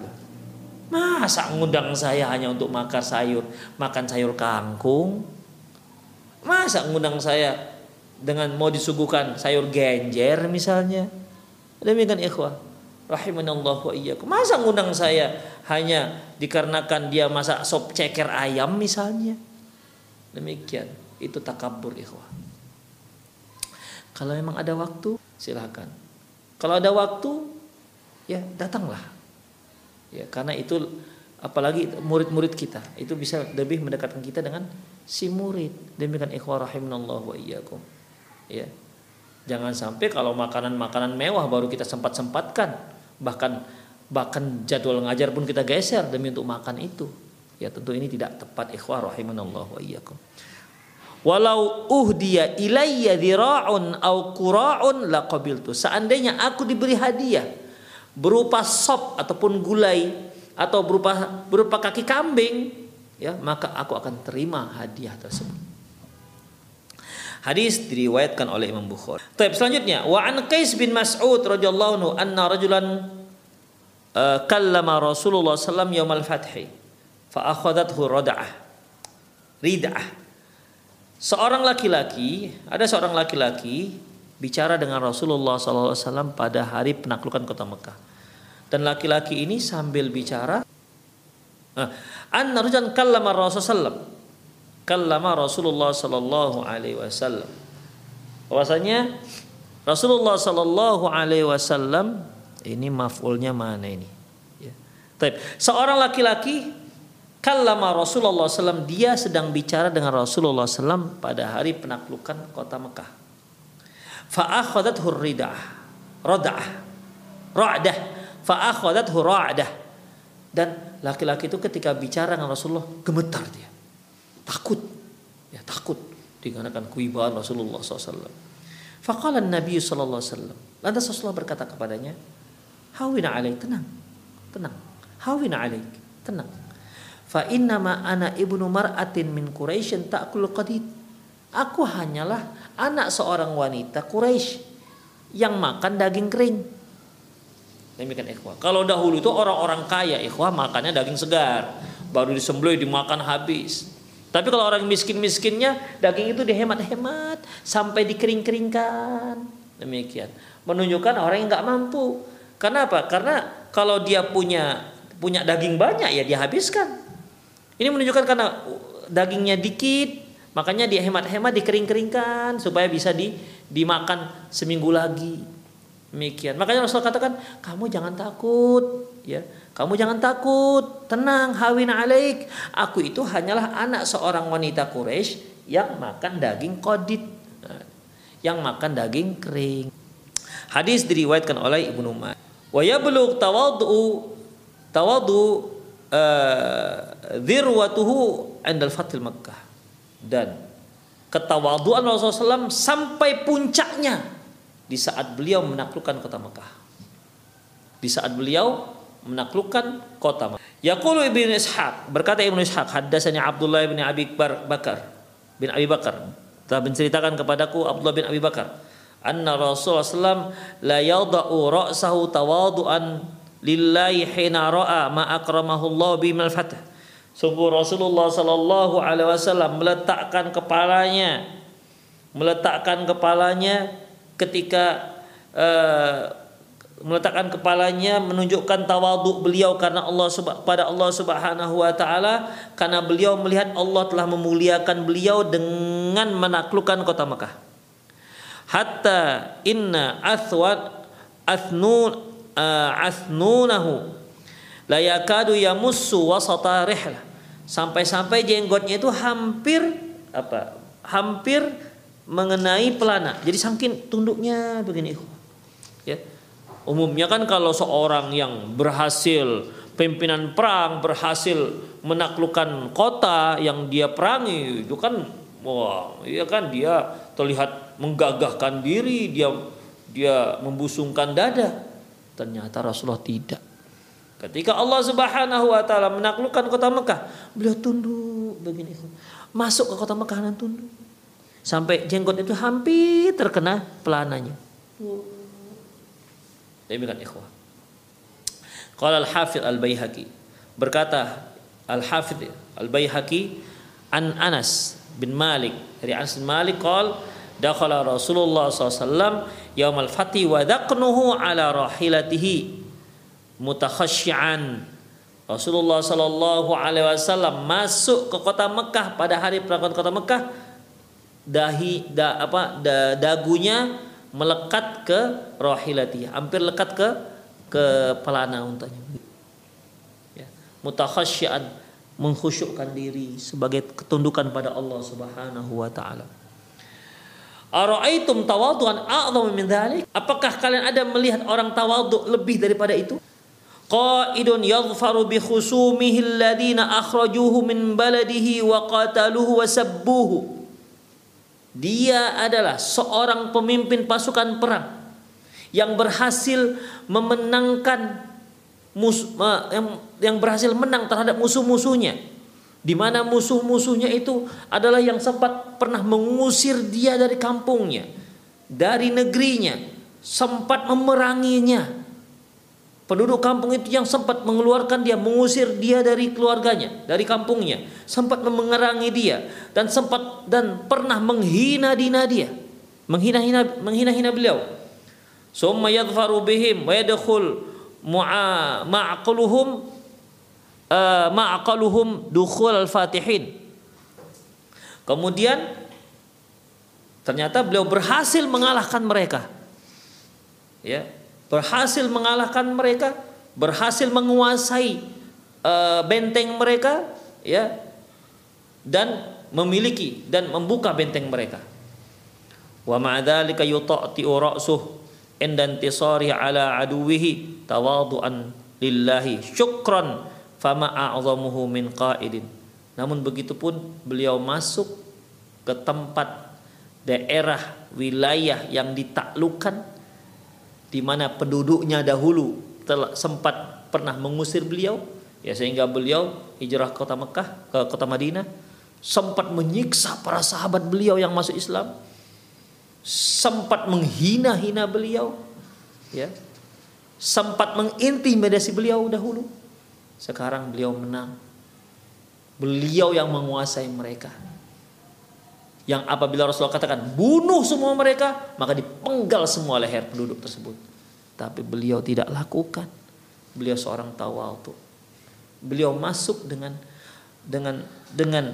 masa ngundang saya hanya untuk makan sayur, makan sayur kangkung. Masa ngundang saya dengan mau disuguhkan sayur genjer misalnya. Demikian ikhwah rahimanallahu wa iyyakum. Masa ngundang saya hanya dikarenakan dia masak sop ceker ayam misalnya? Demikian. Itu takabur ikhwah. Kalau memang ada waktu, silahkan. Kalau ada waktu, ya datanglah. Ya, karena itu apalagi murid-murid kita itu bisa lebih mendekatkan kita dengan si murid. Demikian ikhwah rahimanallahu wa iyyakum. Ya. Jangan sampai kalau makanan-makanan mewah baru kita sempat-sempatkan bahkan bahkan jadwal ngajar pun kita geser demi untuk makan itu. Ya tentu ini tidak tepat ikhwah rahimanallah wa iyyakum. Walau uhdiya ilayya dhira'un au qura'un laqabiltu seandainya aku diberi hadiah berupa sop ataupun gulai atau berupa berupa kaki kambing ya maka aku akan terima hadiah tersebut Hadis diriwayatkan oleh Imam Bukhari. Baik, selanjutnya wa an Qais bin Mas'ud radhiyallahu anhu anna rajulan uh, kallama Rasulullah sallam yaumal fathi fa akhadathu rada'ah. Rid'ah. Seorang laki-laki, ada seorang laki-laki bicara dengan Rasulullah SAW pada hari penaklukan kota Mekah. Dan laki-laki ini sambil bicara, uh, an rajulan kallama Rasulullah kallama Rasulullah sallallahu alaihi wasallam. Bahwasanya Rasulullah sallallahu alaihi wasallam ini maf'ulnya mana ini? Ya. Taib. Seorang laki-laki kallama Rasulullah SAW dia sedang bicara dengan Rasulullah SAW pada hari penaklukan kota Mekah. Fa'akhadathu ridah, radah, ra'dah, fa'akhadathu ra'dah. Dan laki-laki itu ketika bicara dengan Rasulullah gemetar dia takut ya takut dikarenakan kewibawaan Rasulullah SAW. Faqala Nabi wasallam. Lantas Rasulullah berkata kepadanya, "Hawina alaik, tenang. Tenang. Hawina alaik, tenang. Fa innama ana ibnu mar'atin min Quraisy ta'kul qadid." Aku hanyalah anak seorang wanita Quraisy yang makan daging kering. Demikian ikhwah. Kalau dahulu itu orang-orang kaya ikhwah makannya daging segar, baru disembelih dimakan habis. Tapi kalau orang miskin-miskinnya daging itu dihemat-hemat sampai dikering-keringkan. Demikian. Menunjukkan orang yang nggak mampu. Karena apa? Karena kalau dia punya punya daging banyak ya dia habiskan. Ini menunjukkan karena dagingnya dikit, makanya dia hemat-hemat dikering-keringkan supaya bisa di dimakan seminggu lagi. Demikian. Makanya Rasul katakan, kamu jangan takut, ya. Kamu jangan takut, tenang, hawin alaik. Aku itu hanyalah anak seorang wanita Quraisy yang makan daging kodit, yang makan daging kering. Hadis diriwayatkan oleh Ibnu Umar. Wa yablugh tawadhu tawadhu dzirwatuhu uh, indal fatil Makkah. Dan ketawaduan Rasulullah SAW sampai puncaknya di saat beliau menaklukkan kota Mekah. Di saat beliau menaklukkan kota Mekah. Yaqulu Ibnu Ishaq berkata Ibnu Ishaq haddatsani Abdullah bin Abi Bakar bin Abi Bakar telah menceritakan kepadaku Abdullah bin Abi Bakar anna Rasulullah SAW la yada'u ra'sahu tawadu'an lillahi hina ra'a ma akramahu Allah bimal fatah sungguh Rasulullah sallallahu alaihi wasallam meletakkan kepalanya meletakkan kepalanya ketika uh, meletakkan kepalanya menunjukkan tawaduk beliau karena Allah pada Allah Subhanahu wa taala karena beliau melihat Allah telah memuliakan beliau dengan menaklukkan kota Mekah. Hatta inna athwat athnun uh, la yakadu yamussu wasata rihlah. Sampai-sampai jenggotnya itu hampir apa? Hampir mengenai pelana. Jadi saking tunduknya begini. Ya. Umumnya kan kalau seorang yang berhasil pimpinan perang berhasil menaklukkan kota yang dia perangi itu kan wah iya kan dia terlihat menggagahkan diri dia dia membusungkan dada. Ternyata Rasulullah tidak. Ketika Allah Subhanahu wa taala menaklukkan kota Mekah beliau tunduk begini. Masuk ke kota Mekah dan tunduk. Sampai jenggot itu hampir terkena pelananya Demikian ikhwah. Qala al-Hafidh al-Baihaqi. Berkata al-Hafidh al-Baihaqi an Anas bin Malik. Dari Anas bin Malik qol dakhala Rasulullah SAW yaum al-fati wa daqnuhu ala rahilatihi mutakhasyian Rasulullah Sallallahu Alaihi Wasallam masuk ke kota Mekah pada hari perang kota Mekah dahi da, apa da, dagunya melekat ke rohilati, hampir lekat ke ke pelana untanya. Ya. Mutakhasyian mengkhusyukkan diri sebagai ketundukan pada Allah Subhanahu wa taala. Ara'aitum tawadu'an a'zamu min dhalik? Apakah kalian ada melihat orang tawadhu lebih daripada itu? Qaidun yaghfaru bi khusumihi alladhina akhrajuhu min baladihi wa qataluhu wa sabbuhu. Dia adalah seorang pemimpin pasukan perang yang berhasil memenangkan mus, yang, berhasil menang terhadap musuh-musuhnya. Di mana musuh-musuhnya itu adalah yang sempat pernah mengusir dia dari kampungnya, dari negerinya, sempat memeranginya, penduduk kampung itu yang sempat mengeluarkan dia, mengusir dia dari keluarganya, dari kampungnya, sempat memengerangi dia dan sempat dan pernah menghina-dina dia, menghina-hina menghina-hina beliau. Summa yadhfaru bihim wa yadkhul ma'aqluhum uh, ma'aqaluhum dukhul al-fatihin. Kemudian ternyata beliau berhasil mengalahkan mereka. Ya, berhasil mengalahkan mereka, berhasil menguasai uh, benteng mereka, ya, dan memiliki dan membuka benteng mereka. Wa ma'adzalika yuta'ti'u ra'suh indan tisari ala aduwihi tawadu'an lillahi syukran fama a'zamuhu min qa'idin. Namun begitu pun beliau masuk ke tempat daerah wilayah yang ditaklukkan di mana penduduknya dahulu telah sempat pernah mengusir beliau ya sehingga beliau hijrah ke kota Mekah ke kota Madinah sempat menyiksa para sahabat beliau yang masuk Islam sempat menghina-hina beliau ya sempat mengintimidasi beliau dahulu. Sekarang beliau menang. Beliau yang menguasai mereka yang apabila Rasulullah katakan bunuh semua mereka maka dipenggal semua leher penduduk tersebut tapi beliau tidak lakukan. Beliau seorang tawadu. Beliau masuk dengan dengan dengan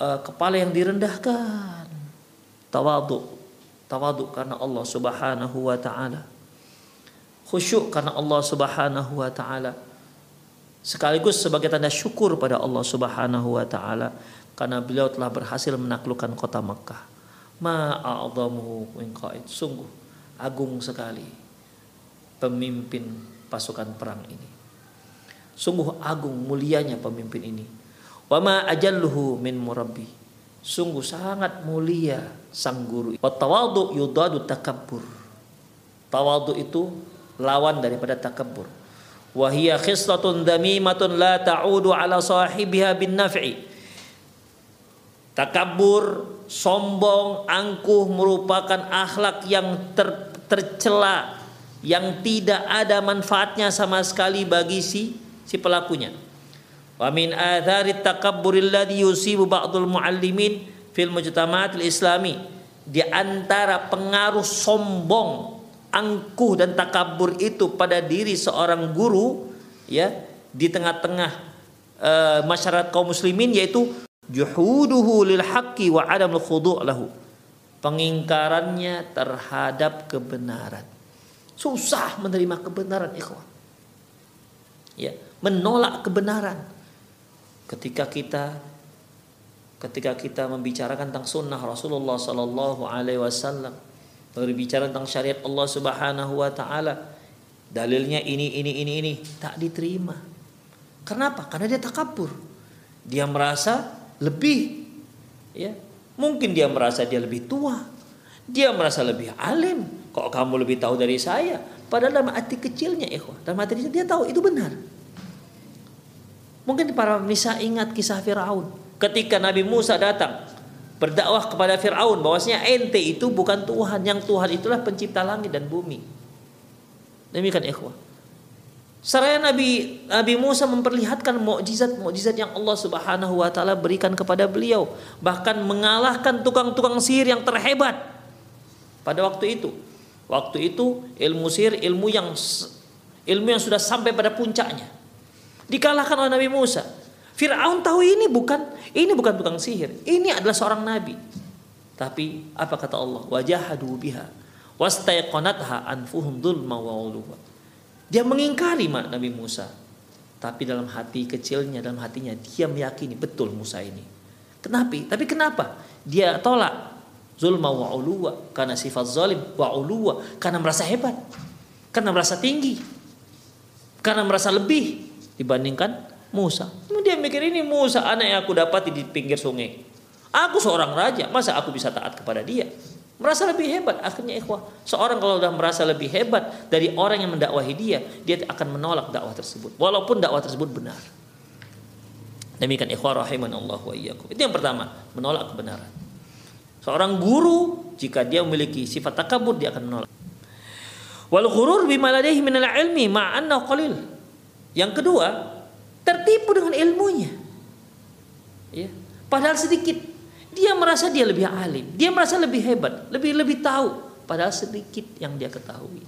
uh, kepala yang direndahkan. Tawadu. Tawadu karena Allah Subhanahu wa taala. Khusyuk karena Allah Subhanahu wa taala. Sekaligus sebagai tanda syukur pada Allah Subhanahu wa taala karena beliau telah berhasil menaklukkan kota Mekah. Ma'a'adhamuhu min qaid. Sungguh agung sekali pemimpin pasukan perang ini. Sungguh agung mulianya pemimpin ini. Wa ma ajalluhu min murabbi. Sungguh sangat mulia sang guru. Wa tawadu yudadu takabbur. Tawadu itu lawan daripada takabbur. Wa hiya khislatun damimatun la ta'udu ala sahibiha bin naf'i. Takabur, sombong, angkuh merupakan akhlak yang ter, tercela yang tidak ada manfaatnya sama sekali bagi si si pelakunya. Wa min atharit takabburil ladzi yusibu ba'dul muallimin fil mujtama'atil islami di antara pengaruh sombong, angkuh dan takabur itu pada diri seorang guru ya di tengah-tengah uh, masyarakat kaum muslimin yaitu juhuduhu lil haqqi wa adam khudu' lahu. Pengingkarannya terhadap kebenaran. Susah menerima kebenaran ikhwan. Ya menolak kebenaran. Ketika kita ketika kita membicarakan tentang sunnah Rasulullah sallallahu alaihi wasallam berbicara tentang syariat Allah Subhanahu wa taala dalilnya ini ini ini ini tak diterima. Kenapa? Karena dia takabur. Dia merasa lebih. Ya. Mungkin dia merasa dia lebih tua. Dia merasa lebih alim. Kok kamu lebih tahu dari saya? Padahal dalam hati kecilnya ikhwah dalam hati kecilnya dia tahu itu benar. Mungkin para bisa ingat kisah Firaun. Ketika Nabi Musa datang berdakwah kepada Firaun bahwasanya ente itu bukan Tuhan. Yang Tuhan itulah pencipta langit dan bumi. Demikian ikhwah Seraya Nabi Nabi Musa memperlihatkan mukjizat-mukjizat yang Allah Subhanahu wa taala berikan kepada beliau, bahkan mengalahkan tukang-tukang sihir yang terhebat pada waktu itu. Waktu itu ilmu sihir ilmu yang ilmu yang sudah sampai pada puncaknya. Dikalahkan oleh Nabi Musa. Firaun tahu ini bukan ini bukan tukang sihir, ini adalah seorang nabi. Tapi apa kata Allah? Wajahadu biha wastaiqanatha anfuhum dzulma wa dia mengingkari mak Nabi Musa. Tapi dalam hati kecilnya, dalam hatinya dia meyakini betul Musa ini. Kenapa? Tapi kenapa? Dia tolak zulma wa uluwa karena sifat zalim wa uluwa karena merasa hebat. Karena merasa tinggi. Karena merasa lebih dibandingkan Musa. Dia mikir ini Musa anak yang aku dapati di pinggir sungai. Aku seorang raja, masa aku bisa taat kepada dia? Merasa lebih hebat. Akhirnya ikhwah seorang kalau sudah merasa lebih hebat dari orang yang mendakwahi dia dia akan menolak dakwah tersebut. Walaupun dakwah tersebut benar. Demikian ikhwah rahiman Allah wa iyyakum. Itu yang pertama menolak kebenaran. Seorang guru jika dia memiliki sifat takabur dia akan menolak. Wal ghurur bima ladaihi min ilmi ma'anna qalil. Yang kedua tertipu dengan ilmunya. Ya. Padahal sedikit dia merasa dia lebih alim, dia merasa lebih hebat, lebih lebih tahu padahal sedikit yang dia ketahui.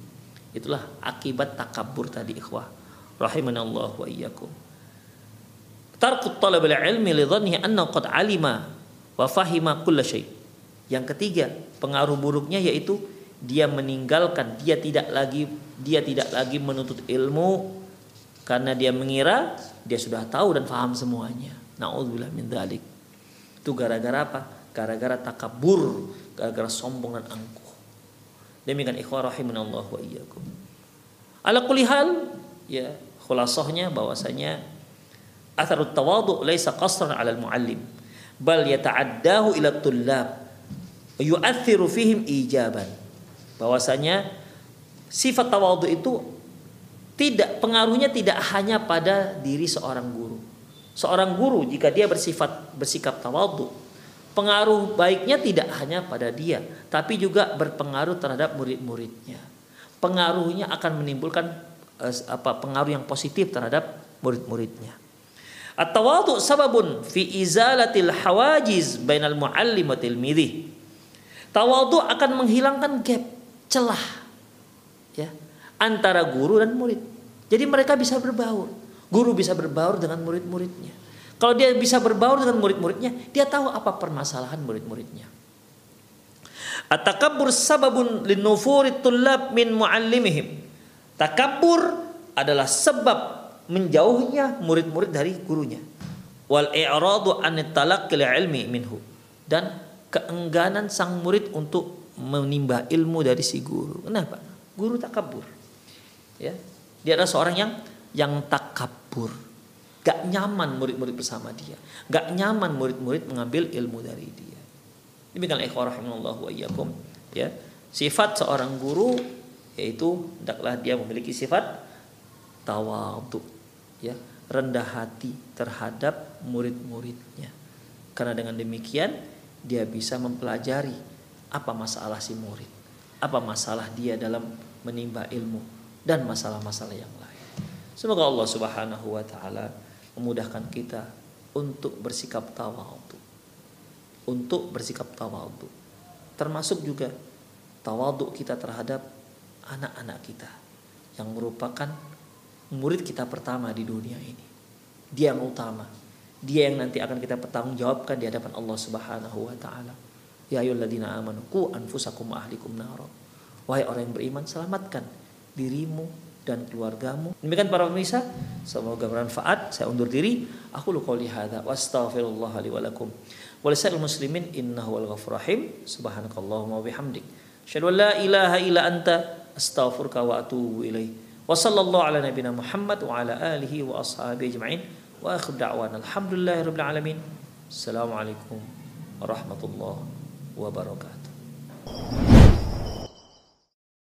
Itulah akibat takabur tadi ikhwah. Rahimanallah wa iyyakum. Tarku talab ilmi li dhannihi anna qad alima wa fahima kull syai. Yang ketiga, pengaruh buruknya yaitu dia meninggalkan, dia tidak lagi dia tidak lagi menuntut ilmu karena dia mengira dia sudah tahu dan faham semuanya. Nauzubillah min dzalik. Itu gara-gara apa? Gara-gara takabur, gara-gara sombong dan angkuh. Demikian ikhwah rahimanallah wa iyyakum. Ala kulli hal, ya, khulasahnya bahwasanya atharut tawadu laisa qasran 'ala al-muallim, bal yata'addahu ila tullab yu'athiru fihim ijaban. Bahwasanya sifat tawadu itu tidak pengaruhnya tidak hanya pada diri seorang guru Seorang guru jika dia bersifat bersikap tawadhu, pengaruh baiknya tidak hanya pada dia, tapi juga berpengaruh terhadap murid-muridnya. Pengaruhnya akan menimbulkan eh, apa pengaruh yang positif terhadap murid-muridnya. At-tawadhu sababun fi izalatil hawajiz bainal muallim wa tilmidhi. Tawadhu akan menghilangkan gap, celah. Ya. antara guru dan murid. Jadi mereka bisa berbaur. Guru bisa berbaur dengan murid-muridnya. Kalau dia bisa berbaur dengan murid-muridnya, dia tahu apa permasalahan murid-muridnya. At-takabbur sababun linufuri tullab min muallimihim. Takabur adalah sebab menjauhnya murid-murid dari gurunya. Wal i'radu an talaqqil ilmi minhu. Dan keengganan sang murid untuk menimba ilmu dari si guru. Kenapa? Guru takabur. Ya. Dia adalah seorang yang yang takabur. Gak nyaman murid-murid bersama dia. Gak nyaman murid-murid mengambil ilmu dari dia. Demikian ikhwah rahimallahu wa iyyakum ya. Sifat seorang guru yaitu hendaklah dia memiliki sifat tawadhu ya, rendah hati terhadap murid-muridnya. Karena dengan demikian dia bisa mempelajari apa masalah si murid, apa masalah dia dalam menimba ilmu dan masalah-masalah yang lain. Semoga Allah Subhanahu wa taala memudahkan kita untuk bersikap tawadhu untuk bersikap tawadhu. Termasuk juga tawadhu kita terhadap anak-anak kita yang merupakan murid kita pertama di dunia ini. Dia yang utama. Dia yang nanti akan kita pertanggungjawabkan di hadapan Allah Subhanahu wa taala. Ya ayyuhalladzina amanu qu anfusakum ahlikum nar. Wahai orang yang beriman, selamatkan dirimu dan keluargamu. Demikian para pemirsa, semoga bermanfaat. Saya undur diri. Aku lu qouli hadza wa astaghfirullah li wa lakum. Walisa'il muslimin innahu wal ghafur rahim. Subhanakallahumma wa bihamdik. Asyhadu an la ilaha illa anta astaghfiruka wa ilaih. Wa sallallahu ala nabiyyina Muhammad wa ala alihi wa ashabihi ajma'in. Wa akhir da'wana alhamdulillahi rabbil alamin. Assalamualaikum warahmatullahi wabarakatuh.